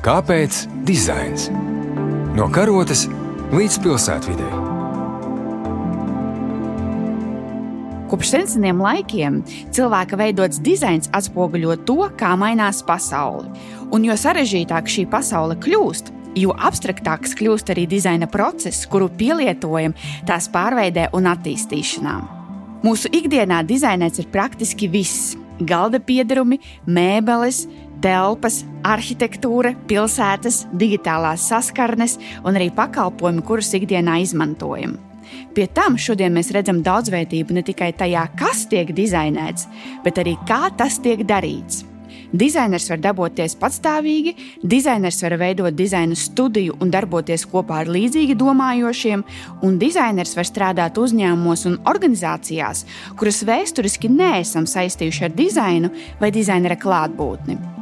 Kāpēc dizains? No karotes līdz pilsētvidē. Kopš seniem laikiem cilvēka veidots dizains atspoguļo to, kā mainās pasaule. Un jo sarežģītāka šī pasaule kļūst, jo abstraktāks kļūst arī dizaina process, kuru pielietojam tās pārveidē un attīstīšanā. Mūsu ikdienā dizainēts ir praktiski viss - galda piedarumi, mēbeles, telpas, arhitektūra, pilsētas, digitālās saskarnes un arī pakalpojumi, kurus ikdienā izmantojam. Pie tam šodien mēs redzam daudzveidību ne tikai tajā, kas tiek dizainēts, bet arī kā tas tiek darīts. Dizainers var darboties patstāvīgi, dizainers var veidot dizaina studiju un darboties kopā ar līdzīgi domājošiem, un dizainers var strādāt uzņēmumos un organizācijās, kuras vēsturiski neesam saistījuši ar dizainu vai dizainera klātbūtni.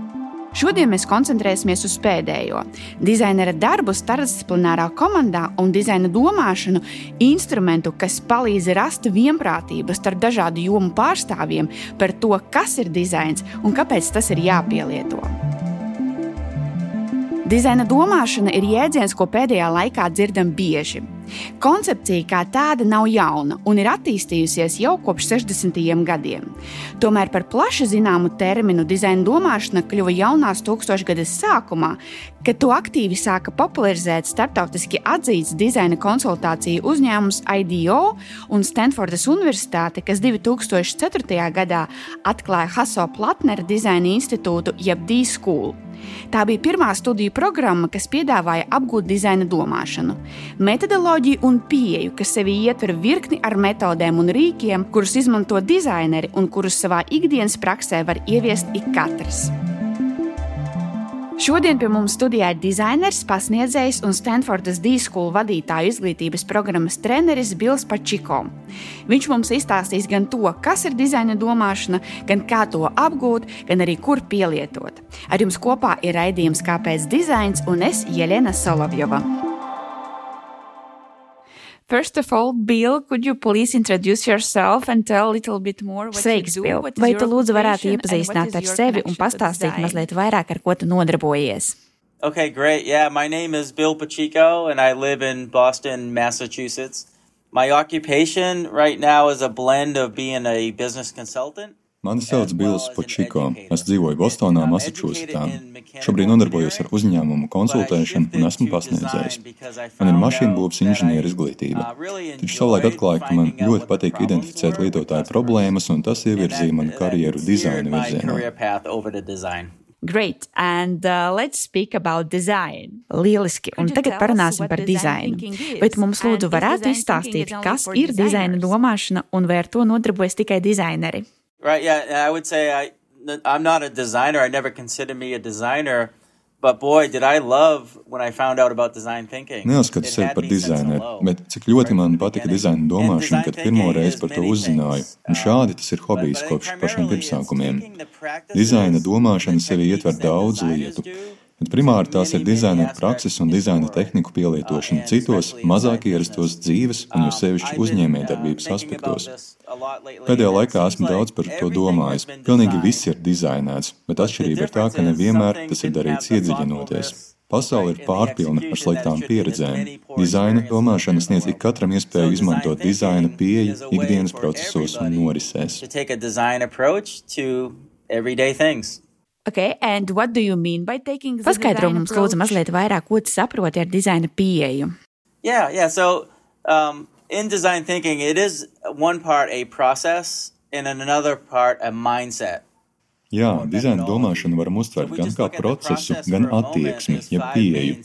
Šodien mēs koncentrēsimies uz pēdējo - dizainera darbu starpdisciplinārā komandā un dizaina domāšanu, instrumentu, kas palīdz rast vienprātību starp dažādu jomu pārstāvjiem par to, kas ir dizains un kāpēc tas ir jāpielieto. Dizaina domāšana ir jēdziens, ko pēdējā laikā dzirdam bieži. Koncepcija kā tāda nav jauna un ir attīstījusies jau kopš 60. gadiem. Tomēr par plaši zināmu terminu dizaina domāšana kļuva jaunās tūkstošgades sākumā, kad to aktīvi sāka popularizēt starptautiski atzīts dizaina konsultāciju uzņēmums IDO un Stanfordas Universitāte, kas 2004. gadā atklāja Haso Platnera dizaina institūtu jeb D-School. Tā bija pirmā studiju programma, kas piedāvāja apgūt dizaina domāšanu, metodoloģiju un pieeju, kas sevī ietver virkni ar metodēm un rīkiem, kurus izmanto dizaineri un kurus savā ikdienas praksē var ieviest ik katrs. Šodien pie mums studijā ir dizainers, pasniedzējs un Stanfordas D-School vadītāju izglītības programmas treneris Bills Pačiko. Viņš mums izstāstīs gan to, kas ir dizaina domāšana, gan kā to apgūt, gan arī kur pielietot. Ar jums kopā ir raidījums Kāpēc dizains un es Jelena Solovjova. First of all, Bill, could you please introduce yourself and tell a little bit more? Sveiks, Bill! Vai tu lūdzu varētu iepazīstināt ar sevi un pastāstīt mazliet vairāk, ar ko tu nodarbojies? Okay, great. Yeah, my name is Bill Pacheco and I live in Boston, Massachusetts. My occupation right now is a blend of being a business consultant Mani sauc Bills Počiko. Es dzīvoju Bostonā, Massachusettsā. Šobrīd nodarbojos ar uzņēmumu konsultēšanu un esmu pasniedzējs. Man ir mašīnu būvs inženieru izglītība. Taču savulaik atklāju, ka man ļoti patīk identificēt lietotāju problēmas, un tas ievirzīja manu karjeru dizaina virzienā. Great, and uh, let's speak about design. Lieliski, un tagad parunāsim par dizainu. Tu mums lūdzu varētu izstāstīt, kas ir dizaina domāšana un vai ar to nodarbojas tikai dizaineri? Right. Yeah. I would say I I'm not a designer. I never considered me a designer. But boy, did I love when I found out about design thinking. Neuzskatu sevi par dizaineru, bet cik ļoti man patika dizaina domāšana, kad pirmo reizi par to uzzināju. Un šādi tas ir hobijs kopš pašiem pirmsākumiem. Dizaina domāšana sevi ietver daudz lietu. Bet primāri tās ir dizaina prakses un dizaina tehniku pielietošana citos, mazāk ierastos dzīves un jo sevišķi uzņēmējdarbības aspektos. Pēdējā laikā esmu daudz par to domājis. Pilnīgi viss ir dizainēts, bet atšķirība ir tā, ka nevienmēr tas ir darīts iedziļinoties. Pasaule ir pārpilna ar sliktām pieredzēm. Dizaina domāšana sniedz ik katram iespēju izmantot dizaina pieeju ikdienas procesos un norisēs. Okay, and what do you mean by taking Paskaidro mums lūdzu mazliet vairāk, ko tu saproti ar dizaina pieeju. Yeah, yeah, so um, in design thinking, it is one part a process and in another part a mindset. Jā, dizaina domāšanu varam uztvert gan kā procesu, gan attieksmi, jeb pieeju.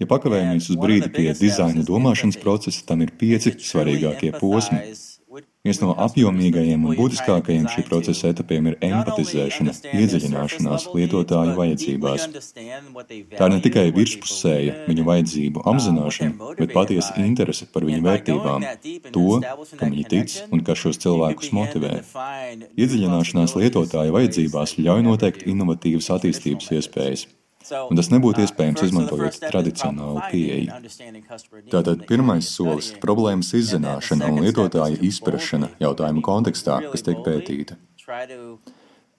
Ja pakavējamies uz brīdi pie dizaina domāšanas procesa, tam ir pieci svarīgākie posmi. Viens no apjomīgajiem un būtiskākajiem šī procesa etapiem ir empatizēšana, iedziļināšanās lietotāju vajadzībās. Tā ir ne tikai virspusēja viņu vajadzību apzināšana, bet patiesa interese par viņu vērtībām, to, kam viņi tic un kas šos cilvēkus motivē. Iedziļināšanās lietotāju vajadzībās ļauj noteikt inovatīvas attīstības iespējas. Un tas nebūtu iespējams izmantojot tradicionālu pieeju. Tātad pirmais solis ir problēmas izzināšana un lietotāja izprašana jautājuma kontekstā, kas tiek pētīta.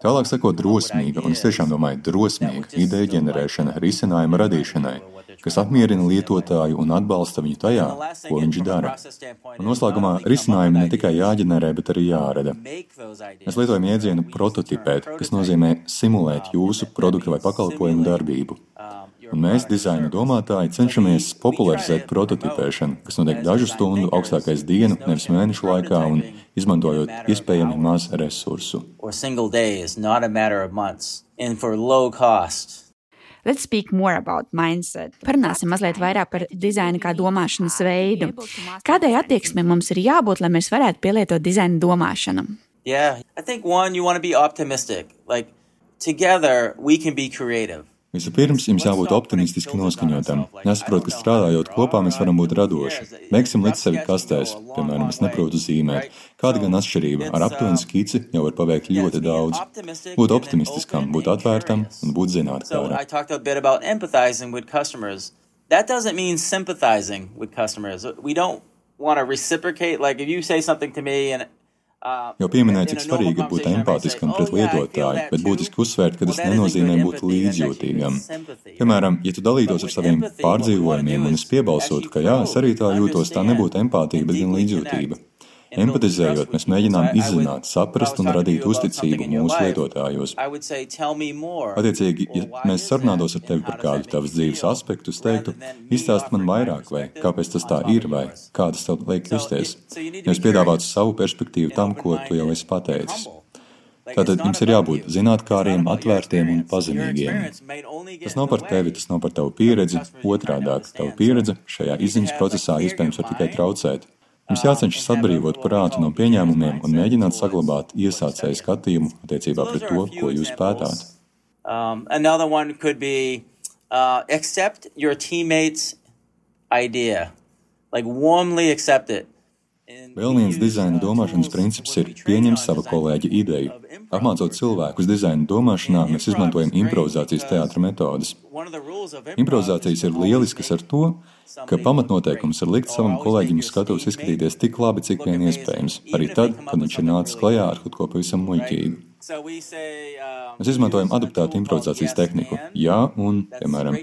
Tālāk sakot, drosmīga, un es tiešām domāju, drosmīga ideja ģenerēšana, risinājuma radīšanai, kas apmierina lietotāju un atbalsta viņu tajā, ko viņš dara. Un noslēgumā risinājumi ne tikai jāģenerē, bet arī jārada. Mēs lietojam jēdzienu prototipēt, kas nozīmē simulēt jūsu produktu vai pakalpojumu darbību. Un mēs, dizaina domātāji, cenšamies popularizēt prototipēšanu, kas notiek dažu stundu, augstākais dienu, nevis mēnešu laikā, un izmantojot iespējami maz resursu. Let's speak more about mindset. Parunāsim mazliet vairāk par dizainu kā domāšanas veidu. Kādai attieksmei mums ir jābūt, lai mēs varētu pielietot dizaina domāšanu? Yeah, I think one, you want to be optimistic. Like together we can be creative. Vispirms jums jābūt optimistiski noskaņotam. Nesaprot, ka strādājot kopā, mēs varam būt radoši. Veiksim līdz sevi kastēs, piemēram, es neprotu zīmēt. Kāda gan atšķirība? Ar aptuvenu skici jau var paveikt ļoti daudz. Būt optimistiskam, būt atvērtam un būt zinātnēm. That doesn't mean sympathizing with customers. We don't want to reciprocate. Like if you say something to me and Jau pieminēja, cik svarīgi ir būt empātiskam pret lietotāju, bet būtiski uzsvērt, ka tas nenozīmē būt līdzjūtīgam. Piemēram, ja tu dalītos ar saviem pārdzīvojumiem un es piebalsotu, ka jā, es arī tā jūtos, tā nebūtu empātija, bet gan līdzjūtība. Empatizējot, mēs mēģinām izzināt, saprast un radīt uzticību mūsu lietotājos. Attiecīgi, ja mēs sarunātos ar tevi par kādu tavas dzīves aspektu, es teiktu, izstāst man vairāk, vai kāpēc tas tā ir, vai kā tas tev liek justies. Nevis piedāvāt savu perspektīvu tam, ko tu jau esi pateicis. Tātad jums ir jābūt zinātniem, atvērtiem un pazemīgiem. Tas nav par tevi, tas nav par tavu pieredzi. Otrādāk, tava pieredze šajā izziņas procesā iespējams var tikai traucēt. Mums jācenšas atbrīvot prātu no pieņēmumiem un mēģināt saglabāt iesācēju skatījumu attiecībā pret to, ko jūs pētāt. Um, another one could be uh, accept your teammates' idea, like warmly accept it. Vēl viens dizaina domāšanas princips ir pieņemt sava kolēģa ideju. Apmācot cilvēkus dizaina domāšanā, mēs izmantojam improvizācijas teātra metodes. Improvizācijas ir lieliskas ar to, ka pamatnoteikums ir likt savam kolēģim skatos izskatīties tik labi, cik vien iespējams, arī tad, kad viņš ir nācis klajā ar kaut ko pavisam muļķīgu. Mēs izmantojam adaptētu improvizācijas tehniku. Jā, un, piemēram,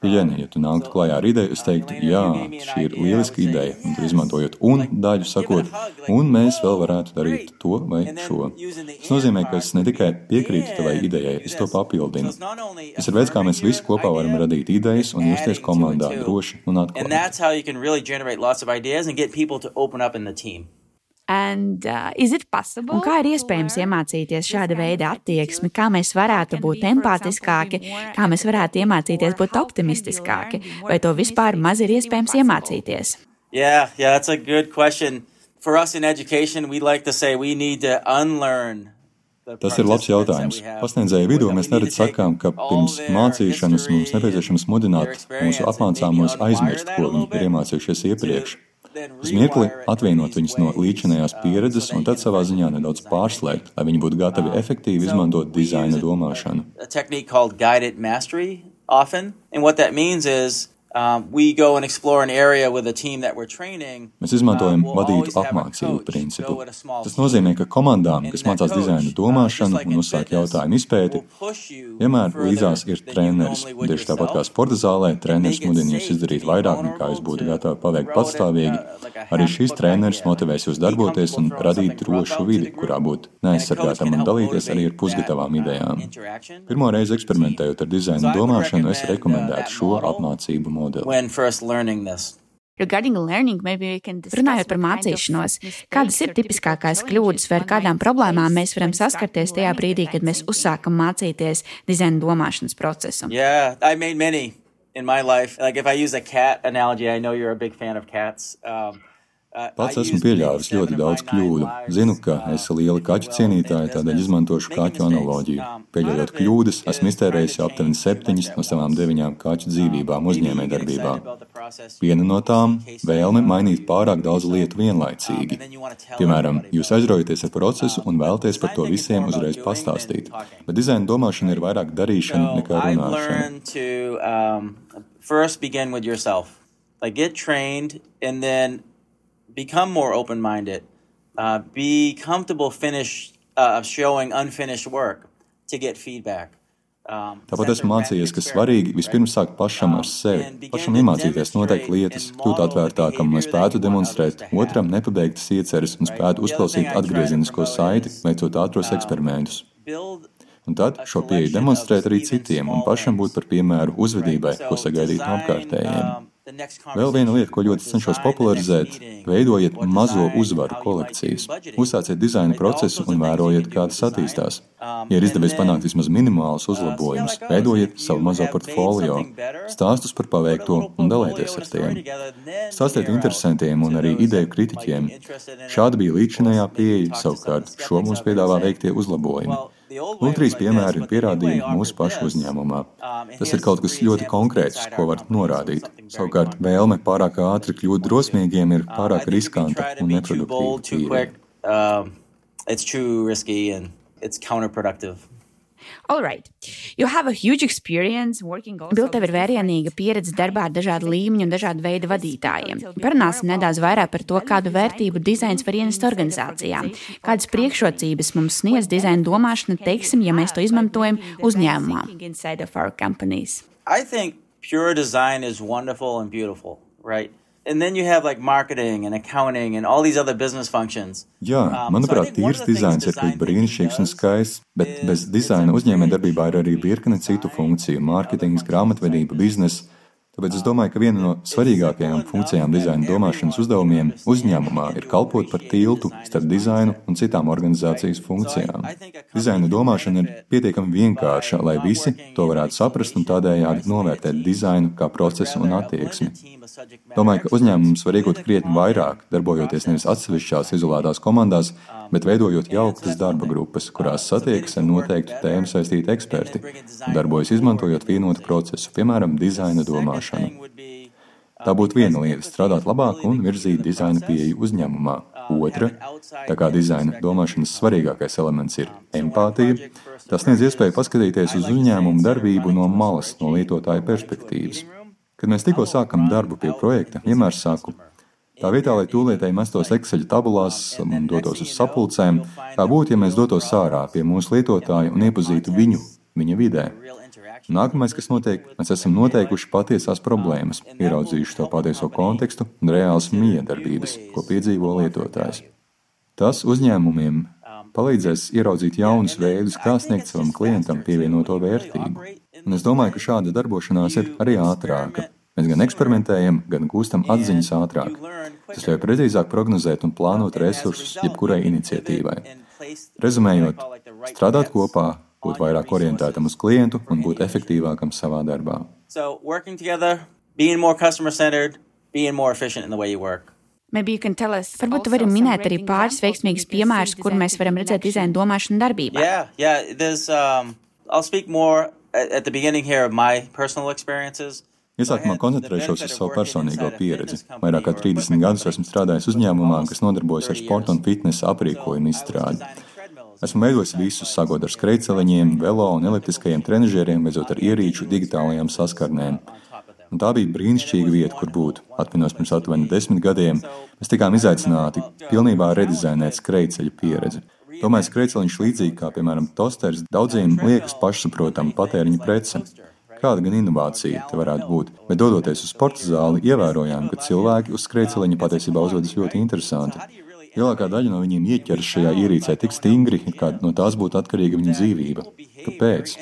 Jēni, ja tu nāktu klajā ar ideju, es teiktu, jā, šī ir lieliska ideja, un tu izmantojot un daļu sakot, un mēs vēl varētu darīt to vai šo. Tas nozīmē, ka es ne tikai piekrītu tavai idejai, es to papildinu. Tas ir veids, kā mēs visi kopā varam radīt idejas un justies komandā droši un atklāti. And, uh, Un kā ir iespējams iemācīties šāda veida attieksmi, kā mēs varētu būt empātiskāki, kā mēs varētu iemācīties būt optimistiskāki, vai to vispār maz ir iespējams iemācīties? Yeah, yeah, that's a good question. For us in education, we like to say we need to unlearn Tas ir labs jautājums. Pasniedzēju vidū mēs neredz sakām, ka pirms mācīšanas mums nepieciešams mudināt mūsu apmācāmos aizmirst, ko viņi ir iemācījušies iepriekš uz mirkli atvienot viņus no līdzinējās pieredzes un tad savā ziņā nedaudz pārslēgt, lai viņi būtu gatavi efektīvi izmantot dizaina domāšanu. Often, and what that means is Mēs izmantojam um, vadītu apmācību principu. Tas nozīmē, ka komandām, kas mācās dizaina domāšanu un uzsāk jautājumu izpēti, vienmēr līdzās ir treneris. Tieši tāpat kā sporta zālē, treneris mudina jūs izdarīt vairāk nekā jūs būtu gatavi paveikt patstāvīgi. Arī šīs treneris motivēs jūs darboties un radīt drošu vidi, kurā būt neaizsargātam un dalīties arī ar pusgatavām idejām. Pirmo reizi eksperimentējot ar dizaina domāšanu, es rekomendētu šo apmācību modeli. Runājot par mācīšanos, kādas ir tipiskākās kļūdas vai ar kādām problēmām mēs varam saskarties tajā brīdī, kad mēs uzsākam mācīties dizaina domāšanas procesu? Yeah, in my life. Like if I use a cat analogy, I know you're a big fan of cats. Um, Pats esmu pieļāvis ļoti daudz kļūdu. Zinu, ka esmu liela kaķu cienītāja, tādēļ izmantošu kaķu analoģiju. Pieļaujot kļūdas, esmu iztērējis aptuveni septiņas no savām deviņām kaķu dzīvībām uzņēmējdarbībā. Viena no tām - vēlme mainīt pārāk daudz lietu vienlaicīgi. Piemēram, jūs aizraujaties ar procesu un vēlaties par to visiem uzreiz pastāstīt, bet dizaina domāšana ir vairāk darīšana nekā runāšana. First begin with yourself. Like get trained and then become more open minded, uh, be comfortable finish uh, showing unfinished work. to get feedback. Um, Tāpat esmu mācījies, ka svarīgi vispirms sākt pašam ar sevi, pašam iemācīties noteikt lietas, kļūt atvērtākam, lai spētu demonstrēt otram nepabeigtas ieceres un spētu uzklausīt atgriezenisko saiti, veicot ātros eksperimentus. Un tad šo pieeju demonstrēt arī citiem un pašam būt par piemēru uzvedībai, ko sagaidīt no apkārtējiem. Vēl viena lieta, ko ļoti cenšos popularizēt, veidojiet mazo uzvaru kolekcijas. Uzsāciet dizaina procesu un vērojiet, kā tas attīstās. Ja ir izdevies panākt vismaz minimālus uzlabojumus, veidojiet savu mazo portfolio, stāstus par paveikto un dalieties ar tiem. Stāstiet interesantiem un arī ideju kritiķiem. Šāda bija līdzinājā pieeja, savukārt šo mums piedāvā veiktie uzlabojumi. Un trīs piemēri ir pierādījumi mūsu pašu uzņēmumā. Tas ir kaut kas ļoti konkrēts, ko var norādīt. Savukārt vēlme pārāk ātri kļūt drosmīgiem ir pārāk riskanta un neproduktīva. Right. Bill, tev ir vērienīga pieredze darbā ar dažādu līmeņu un dažādu veidu vadītājiem. Parunāsim nedaudz vairāk par to, kādu vērtību dizains var ienest organizācijām. Kādas priekšrocības mums sniedz dizaina domāšana, teiksim, ja mēs to izmantojam uzņēmumā. I think pure design is wonderful and beautiful, right? And then you have like marketing and accounting and all these other business functions. Jā, um, manuprāt, tīrs dizains ir tik brīnišķīgs un skaists, bet bez dizaina uzņēmējdarbībā ir arī virkne citu funkciju - mārketings, grāmatvedība, biznesa. Tāpēc es domāju, ka viena no svarīgākajām funkcijām dizaina domāšanas uzdevumiem uzņēmumā ir kalpot par tiltu starp dizainu un citām organizācijas funkcijām. Dizaina domāšana ir pietiekami vienkārša, lai visi to varētu saprast un tādējādi novērtēt dizainu kā procesu un attieksmi. Domāju, ka uzņēmums var iegūt krietni vairāk, darbojoties nevis atsevišķās izolētās komandās, bet veidojot jauktas darba grupas, kurās satiekas ar noteiktu tēmu saistīti eksperti un darbojas izmantojot vienotu procesu, piemēram, dizaina domāšanu. Tā būtu viena lieta - strādāt labāk un virzīt dizaina pieeju uzņēmumā. Otra, tā kā dizaina domāšanas svarīgākais elements ir empātija, tas sniedz iespēju paskatīties uz uzņēmumu darbību no malas, no lietotāja perspektīvas. Kad mēs tikko sākam darbu pie projekta, vienmēr saku, Tā vietā, lai tūlītēji mestos Excel tabulās un dotos uz sapulcēm, kā būtu, ja mēs dotos ārā pie mūsu lietotāja un iepazītu viņu, viņa vidē. Nākamais, kas notiek, mēs esam noteikuši patiesās problēmas, ieraudzījuši to patieso kontekstu un reālas miedarbības, ko piedzīvo lietotājs. Tas uzņēmumiem palīdzēs ieraudzīt jaunus veidus, kā sniegt savam klientam pievienoto vērtību. Un es domāju, ka šāda darbošanās ir arī ātrāka. Mēs gan eksperimentējam, gan gūstam atziņas ātrāk. Tas ļauj precīzāk prognozēt un plānot resursus jebkurai iniciatīvai. Rezumējot, strādāt kopā, būt vairāk orientētam uz klientu un būt efektīvākam savā darbā. So, working together, being more customer centered, being more efficient in the way you work. Varbūt tu vari minēt arī pāris veiksmīgus piemērus, kur mēs varam redzēt dizaina domāšanu darbībā. Yeah, yeah, there's, um, I'll speak more at, at the beginning here of my personal experiences. Iesākumā koncentrēšos uz savu personīgo pieredzi. Vairāk kā 30 gadus esmu strādājis uzņēmumā, kas nodarbojas ar sporta un fitnesa aprīkojumu izstrādi. Esmu veidojis visus, sākot ar skrejceliņiem, velo un elliptiskajiem trenižieriem, beidzot ar ierīču digitālajām saskarnēm. Un tā bija brīnišķīga vieta, kur būt. Atminos pirms aptuveni desmit gadiem, mēs tikām izaicināti pilnībā redizainēt skrejceļa pieredzi. Tomēr skrejceliņš līdzīgi kā, piemēram, tosters, daudziem liekas pašsaprotama patēriņa prece. Kāda gan inovācija te varētu būt? Bet dodoties uz sporta zāli, ievērojām, ka cilvēki uz skrejceliņa patiesībā uzvedas ļoti interesanti. Lielākā daļa no viņiem ieķeras šajā ierīcē tik stingri, ka no tās būtu atkarīga viņa dzīvība. Kāpēc?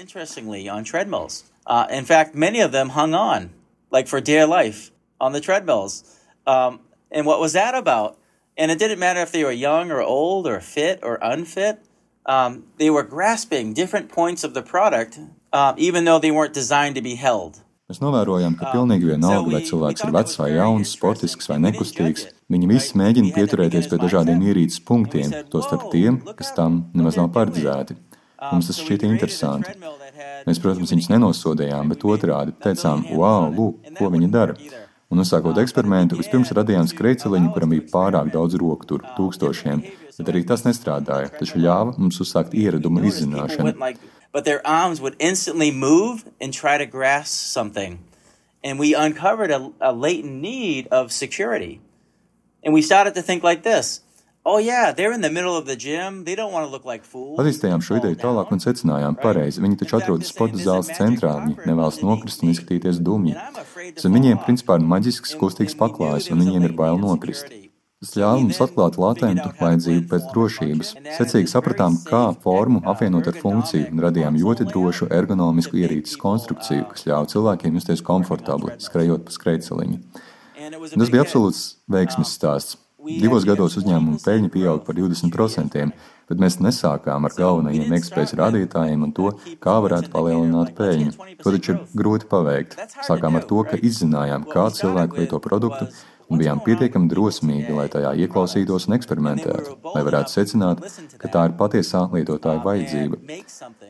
Uh, in fact, many of them hung on, like for dear life, on the treadmills. Um, and what was that about? And it didn't matter if they were young or old or fit or unfit. Um, they were grasping different points of the product um, even though they weren't designed to be held. Mēs novērojam, ka pilnīgi vienalga, vai cilvēks ir vecs vai jauns, sportisks vai nekustīgs, viņi visi mēģina pieturēties pie dažādiem ierīces punktiem, tostarp tiem, kas tam nemaz nav paredzēti. Mums tas šķiet interesanti. Mēs, protams, viņus nenosodījām, bet otrādi teicām, wow, lūk, ko viņi dara. Un uzsākot eksperimentu, vispirms radījām skrejceliņu, kuram bija pārāk daudz roku, tur tūkstošiem, bet arī tas nestrādāja, taču ļāva mums uzsākt ieradumu izzināšanu but their arms would instantly move and try to grasp something. And we uncovered a, a latent need of security. And we started to think like this Oh, yeah, they're in the middle of the gym. They don't want to look like fools. Attīstījām šo ideju tālāk un secinājām, pareizi. Viņi taču atrodas sporta zāles centrā, viņi nevēlas nokrist un izskatīties dumji. Zem viņiem principā ir maģisks, kustīgs paklājs, un viņiem ir bail nokrist. Tas ļāva mums atklāt latentu vajadzību pēc drošības. Secīgi sapratām, kā formu apvienot ar funkciju, un radījām ļoti drošu ergonomisku ierīces konstrukciju, kas ļāva cilvēkiem justies komfortabli, skrejot pa skrejceliņu. Tas bija absolūts veiksmes stāsts. Divos gados uzņēmuma peļņa pieauga par 20%, bet mēs nesākām ar galvenajiem ekspējas rādītājiem un to, kā varētu palielināt peļņu. To taču ir grūti paveikt. Sākām ar to, ka izzinājām, kā cilvēki lieto produktu, un bijām pietiekami drosmīgi, lai tajā ieklausītos un eksperimentētu, lai varētu secināt, ka tā ir patiesā lietotāja vajadzība.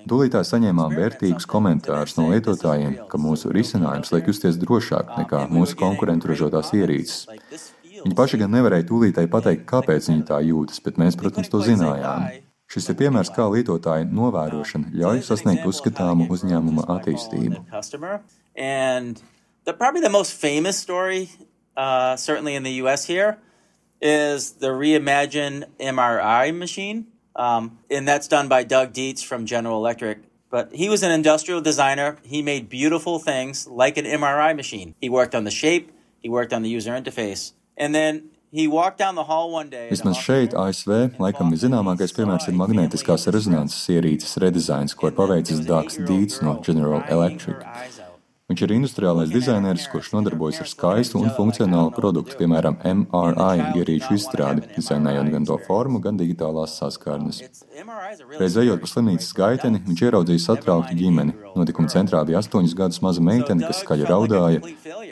Tūlītā saņēmām vērtīgus komentārus no lietotājiem, ka mūsu risinājums liek justies drošāk nekā mūsu konkurentu ražotās ierīces. Viņi paši gan nevarēja tūlītēji pateikt, kāpēc viņi tā jūtas, bet mēs, protams, to zinājām. Šis ir piemērs, kā lietotāja novērošana ļauj sasniegt uzskatāmu uzņēmuma attīstību. The, probably the most famous story, uh, certainly in the US here, is the reimagined MRI machine. Um, and that's done by Doug Dietz from General Electric. But he was an industrial designer. He made beautiful things like an MRI machine. He worked on the shape, he worked on the user interface. And then Vismaz šeit, ASV, laikam zināmākais piemērs ir magnētiskās rezonances ierīces redizains, ko ir paveicis Dārgs Dīts no General Electric. Viņš ir industriālais dizaineris, kurš nodarbojas ar skaistu un funkcionālu produktu, piemēram, MRI ierīču izstrādi, dizainējot gan to formu, gan digitālās saskarnes. Reiz ejot pa slimnīcas gaiteni, viņš ieraudzīja satrauktu ģimeni. Notikuma centrā bija astoņus gadus maza meitene, kas skaļi raudāja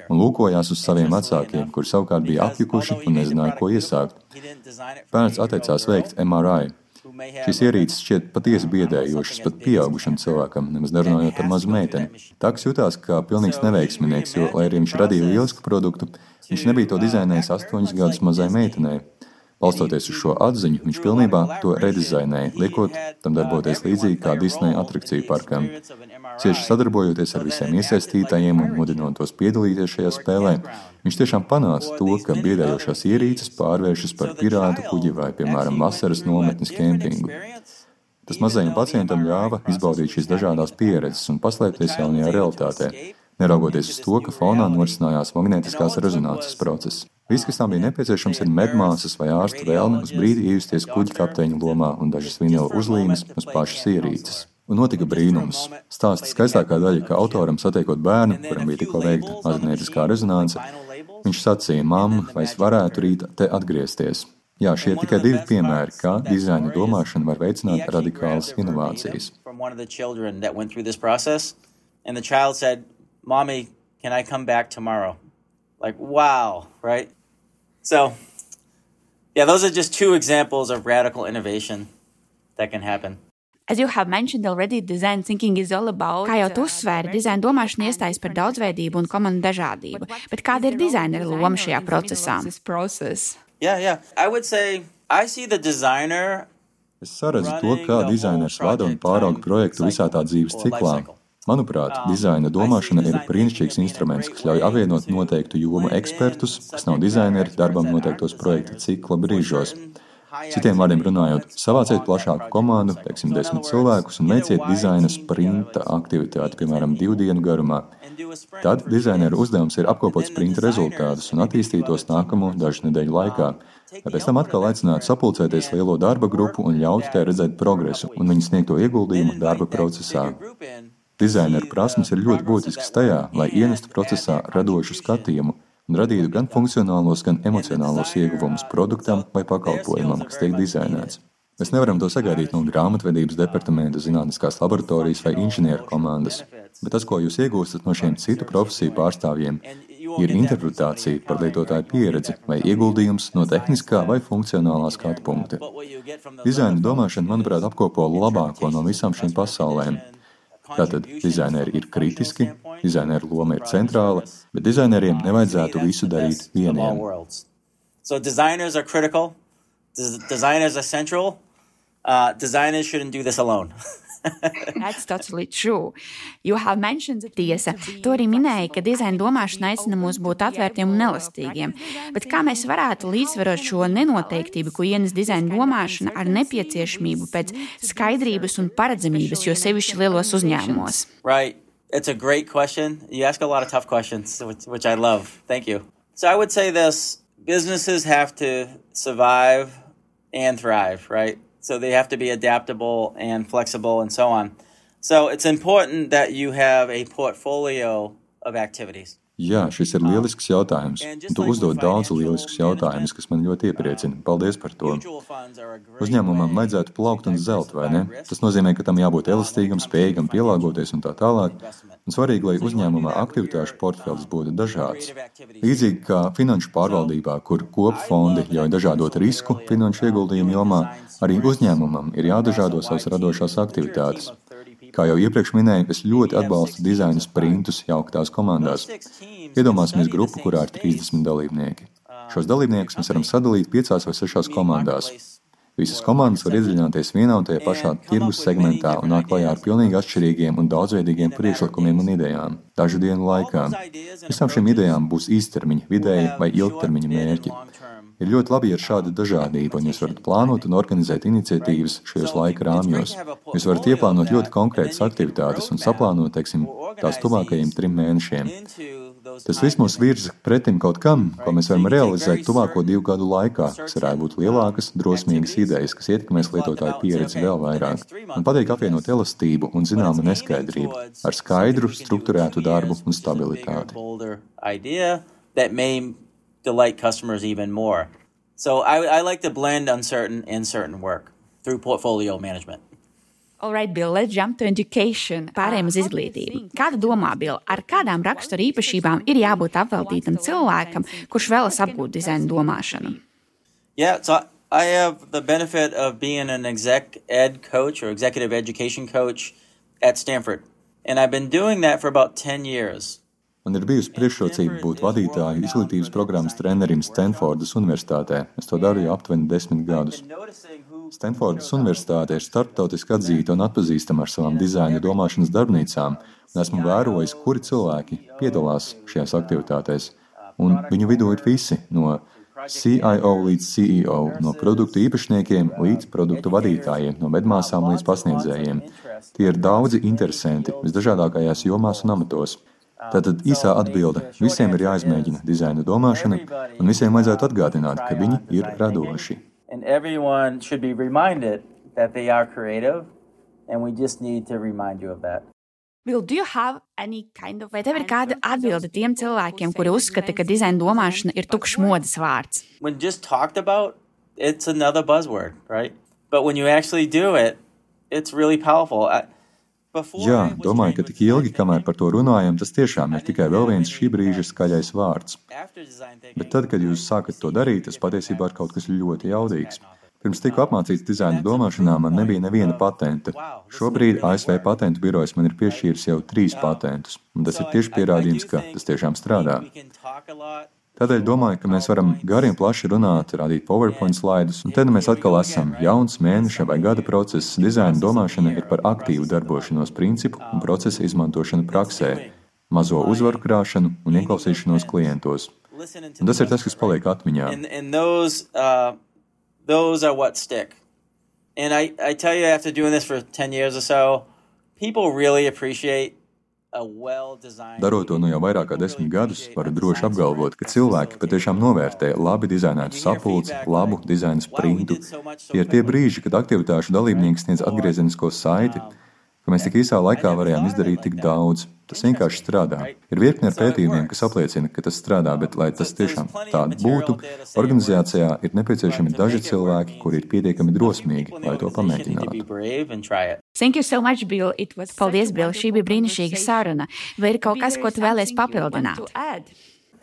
un lūkojās uz saviem vecākiem, kuri savukārt bija apjukuši un nezināja, ko iesākt. Bērns atteicās veikt MRI. Šīs ierīces šķiet patiesi biedējošas pat pieaugušam cilvēkam, nemaz nerunājot par mazu meiteni. Taks jutās kā pilnīgs neveiksminieks, jo, lai arī viņš radīja lielisku produktu, viņš nebija to dizainējis astoņus gadus mazai meitenei. Balstoties uz šo atziņu, viņš pilnībā to redizainēja, liekot tam darboties līdzīgi kā Disneja atrakciju parkam. Cieši sadarbojoties ar visiem iesaistītajiem un mudinot tos piedalīties šajā spēlē, viņš tiešām panāca to, ka biedējošās ierīces pārvēršas par pirātu kuģi vai, piemēram, vasaras nometnes kempingu. Tas mazajam pacientam ļāva izbaudīt šīs dažādās pieredzes un paslēpties jaunajā realitātē, neraugoties uz to, ka fonā norisinājās magnētiskās rezonances process. Viss, kas tam bija nepieciešams, ir medmāsas vai ārsta vēlme uz brīdi iejusties kuģa kapteiņa lomā un dažas vinila uzlīmes uz pašas ierīces. Un notika brīnums. Stāsta skaistākā daļa, ka autoram satiekot bērnu, kuram bija tikko veikta magnētiskā rezonance, viņš sacīja, mamma, vai es varētu rīt te atgriezties. Jā, šie ir tikai divi piemēri, kā dizaina domāšana var veicināt radikālas inovācijas. Can I come back tomorrow? Like, wow, right? So, yeah, those are just two examples of radical innovation that can happen. As you have mentioned already, design thinking is all about. Kā jau tu uzsvēri, dizaina domāšana iestājas par daudzveidību un komandu dažādību. Bet kāda ir dizainera loma šajā procesā? Yeah, yeah. I would say I see the designer Es saredzu to, kā dizainers vada un pārauga projektu visā tā dzīves ciklā. Manuprāt, dizaina domāšana ir brīnišķīgs instruments, kas ļauj apvienot noteiktu jomu ekspertus, kas nav dizaineri, darbam noteiktos projekta cikla brīžos. Citiem vārdiem runājot, savāciet plašāku komandu, teiksim, desmit cilvēkus, un veiciet dizaina sprinta aktivitāti, piemēram, divu dienu garumā. Tad dizaineru uzdevums ir apkopot sprinta rezultātus un attīstīt tos nākamo dažu nedēļu laikā, lai pēc tam atkal aicinātu sapulcēties lielo darba grupu un ļautu tai redzēt progresu un viņu sniegto ieguldījumu darba procesā. Dizaineru prasmes ir ļoti būtiskas tajā, lai ienestu procesā radošu skatījumu un radītu gan funkcionālos, gan emocionālos ieguvumus produktam vai pakalpojumam, kas tiek dizainēts. Mēs nevaram to sagaidīt no grāmatvedības departamenta, zinātniskās laboratorijas vai inženieru komandas, bet tas, ko jūs iegūstat no šiem citu profesiju pārstāvjiem, ir interpretācija par lietotāju pieredzi vai ieguldījums no tehniskā vai funkcionālā skatu punkta. Dizaina domāšana, manuprāt, apkopo labāko no visām šīm pasaulēm Tātad dizaineri ir kritiski, dizaineru loma ir centrāla, bet dizaineriem nevajadzētu visu darīt vieniem. So designers are critical, designers are central, uh, designers shouldn't do this alone. That's totally true. You have mentioned that tiesa. Tu arī minēji, ka dizaina domāšana aicina mūs būt atvērtiem un elastīgiem. Bet kā mēs varētu līdzsvarot šo nenoteiktību, ko ienes dizaina domāšana ar nepieciešamību pēc skaidrības un paredzamības, jo sevišķi lielos uzņēmumos? Right. It's a great question. You ask a lot of tough questions, which, which I love. Thank you. So I would say this businesses have to survive and thrive, right? So they have to be adaptable and flexible and so on. So it's important that you have a portfolio of activities. Jā, šis ir lielisks jautājums. Tu uzdod daudz lieliskus jautājumus, kas man ļoti iepriecina. Paldies par to. Uzņēmumam vajadzētu plaukt un zelt, vai ne? Tas nozīmē, ka tam jābūt elastīgam, spējīgam pielāgoties un tā tālāk. Un svarīgi, lai uzņēmumā aktivitāšu portfels būtu dažāds. Līdzīgi kā finanšu pārvaldībā, kur kopu fondi ļauj dažādot risku finanšu ieguldījumu jomā, arī uzņēmumam ir jādažādo savas radošās aktivitātes. Kā jau iepriekš minēju, es ļoti atbalstu dizaina sprintus jauktās komandās. Iedomāsimies grupu, kurā ir 30 dalībnieki. Šos dalībniekus mēs varam sadalīt piecās vai sešās komandās. Visas komandas var iedziļināties vienā un tajā pašā tirgus segmentā un nākt klajā ar pilnīgi atšķirīgiem un daudzveidīgiem priekšlikumiem un idejām, dažu dienu laikā. Visām šīm idejām būs īstermiņa, vidēja vai ilgtermiņa mērķi. Ir ļoti labi, ja ir šāda dažādība, un jūs varat plānot un organizēt iniciatīvas šajos laika rāmjos. Jūs varat ieplānot ļoti konkrētas aktivitātes un saplānot, teiksim, tās tuvākajiem trim mēnešiem. Tas viss mūs virza pretim kaut kam, ko mēs varam realizēt tuvāko divu gadu laikā, kas varētu būt lielākas, drosmīgas idejas, kas ietekmēs lietotāju pieredzi vēl vairāk. Man patīk apvienot elastību un zināmu neskaidrību ar skaidru, strukturētu darbu un stabilitāti delight customers even more. So I, I like to blend uncertain and certain work through portfolio management. All right, Bill, let's jump to education. Pārējiem uz izglītību. Kāda domā, Bill, ar kādām rakstura īpašībām ir jābūt apveltītam cilvēkam, kurš vēlas apgūt dizaina domāšanu? Yeah, so I have the benefit of being an exec ed coach or executive education coach at Stanford. And I've been doing that for about 10 years. Man ir bijusi priekšrocība būt vadītāju izglītības programmas trenerim Stanfordas Universitātē. Es to daru jau aptuveni desmit gadus. Stanfordas Universitāte ir starptautiski atzīta un atpazīstama ar savām dizaina domāšanas darbnīcām, un esmu vērojis, kuri cilvēki piedalās šajās aktivitātēs. Un viņu vidū ir visi no CIO līdz CEO, no produktu īpašniekiem līdz produktu vadītājiem, no medmāsām līdz pasniedzējiem. Tie ir daudzi interesanti visdažādākajās jomās un amatos. Tātad īsā atbilde - visiem ir jāizmēģina dizaina domāšana, un visiem vajadzētu atgādināt, ka viņi ir radoši. Kind of Vai tev ir kāda atbilde tiem cilvēkiem, kuri uzskata, ka dizaina domāšana ir tukšs modes vārds? About, it's another buzzword, right? But when you actually do it, it's really powerful. I, Jā, domāju, ka tik ilgi, kamēr par to runājam, tas tiešām ir tikai vēl viens šī brīža skaļais vārds. Bet tad, kad jūs sākat to darīt, tas patiesībā ir kaut kas ļoti jaudīgs. Pirms tiku apmācīts dizaina domāšanā, man nebija neviena patenta. Šobrīd ASV patentu birojas man ir piešķīris jau trīs patentus, un tas ir tieši pierādījums, ka tas tiešām strādā. Tādēļ domāju, ka mēs varam gari un plaši runāt, rādīt PowerPoint slaidus, un tad mēs atkal esam jauns mēneša vai gada process. Dizaina domāšana ir par aktīvu darbošanos principu un procesa izmantošanu praksē, mazo uzvaru krāšanu un ieklausīšanos klientos. Un tas ir tas, kas paliek atmiņā. And, uh, I, I tell you, after doing this for 10 years or so, people really appreciate Darot to nu jau vairāk kā desmit gadus, varu droši apgalvot, ka cilvēki patiešām novērtē labi dizainētu sapulci, labu dizaina sprintu. Tie ir tie brīži, kad aktivitāšu dalībnieki sniedz atgriezenisko saiti, ka mēs tik īsā laikā varējām izdarīt tik daudz. Tas vienkārši strādā. Ir virkne ar pētījumiem, kas apliecina, ka tas strādā, bet, lai tas tiešām tāda būtu, organizācijā ir nepieciešami daži cilvēki, kuri ir pietiekami drosmīgi, lai to pamēģinātu. Thank you so much, Bill. It was Paldies, Bill. Šī bija brīnišķīga saruna. Vai ir kaut kas, ko tu vēlies papildināt?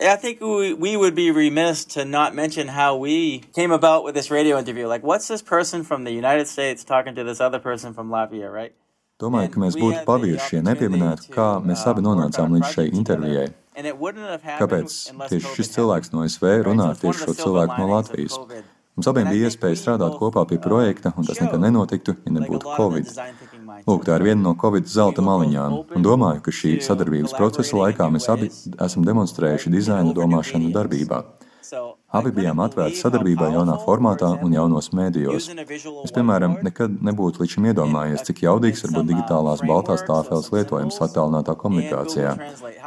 I think we, we would be remiss to not mention how we came about with this radio interview. Like, what's this person from the United States talking to this other person from Latvia, right? Domāju, ka mēs būtu pavirši, ja nepieminētu, kā mēs abi nonācām līdz šai intervijai. Kāpēc tieši šis cilvēks no SV runā tieši šo cilvēku no Latvijas? Mums abiem bija iespēja strādāt kopā pie projekta, un tas nekad nenotiktu, ja nebūtu Covid. Lūk, tā ir viena no Covid zelta maliņām, un domāju, ka šī sadarbības procesa laikā mēs abi esam demonstrējuši dizaina domāšanu darbībā. Abi bijām atvērti sadarbībai jaunā formātā un jaunos mēdījos. Es, piemēram, nekad nebūtu līdz šim iedomājies, cik jaudīgs var būt digitālās baltās tāfeles lietojums attālinātā komunikācijā,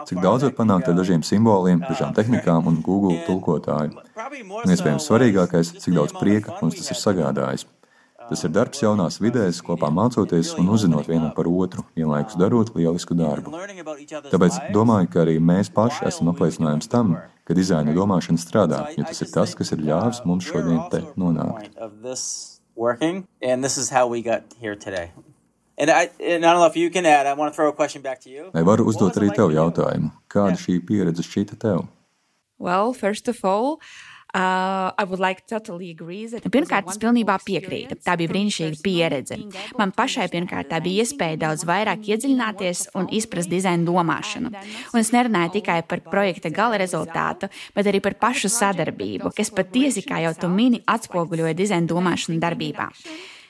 cik daudz var panākt ar dažiem simboliem, dažām tehnikām un Google tulkotāju. Un iespējams svarīgākais, cik daudz prieka mums tas ir sagādājis. Tas ir darbs jaunās vidēs, kopā mācoties un uzzinot vienam par otru, vienlaikus darot lielisku darbu. Tāpēc domāju, ka arī mēs paši esam apliecinājums tam, ka dizaina domāšana strādā, jo tas ir tas, kas ir ļāvis mums šodien te nonākt. And I, and I don't know if you can add, I want to throw a question back to you. Vai varu uzdot arī tev jautājumu? Kāda šī pieredze šķita tev? Well, first of all, Uh. Pirmkārt, es pilnībā piekrītu. Tā bija brīnišķīga pieredze. Man pašai pirmkārt tā bija iespēja daudz vairāk iedziļināties un izprast dizaina domāšanu. Un es nerunāju tikai par projekta gala rezultātu, bet arī par pašu sadarbību, kas patiesi, kā jau tu mini, atspoguļoja dizaina domāšanu darbībā.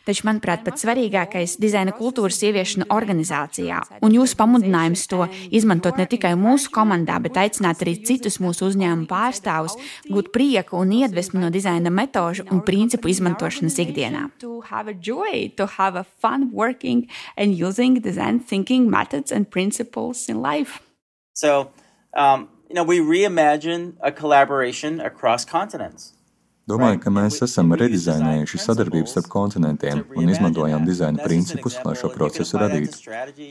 Taču, manuprāt, pats svarīgākais - dizaina kultūras ieviešana organizācijā. Un jūsu pamudinājums to izmantot ne tikai mūsu komandā, bet aicināt arī citus mūsu uzņēmumu pārstāvus gūt prieku un iedvesmu no dizaina metožu un principu izmantošanas ikdienā. So, um, you know, we reimagine a collaboration across continents. Domāju, ka mēs esam redizainējuši sadarbības starp kontinentiem un izmantojām dizaina principus, lai šo procesu radītu.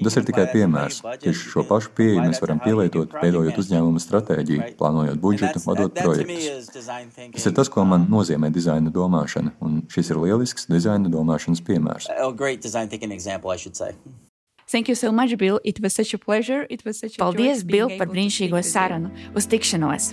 Tas ir tikai piemērs. Tieši šo pašu pieeju mēs varam pielietot, veidojot uzņēmuma stratēģiju, plānojot budžetu, vadot projektus. Tas ir tas, ko man nozīmē dizaina domāšana, un šis ir lielisks dizaina domāšanas piemērs. Thank you so much, Bill. It was such a pleasure. It was such a Paldies, Bill, par brīnišķīgo sarunu. Uz tikšanos!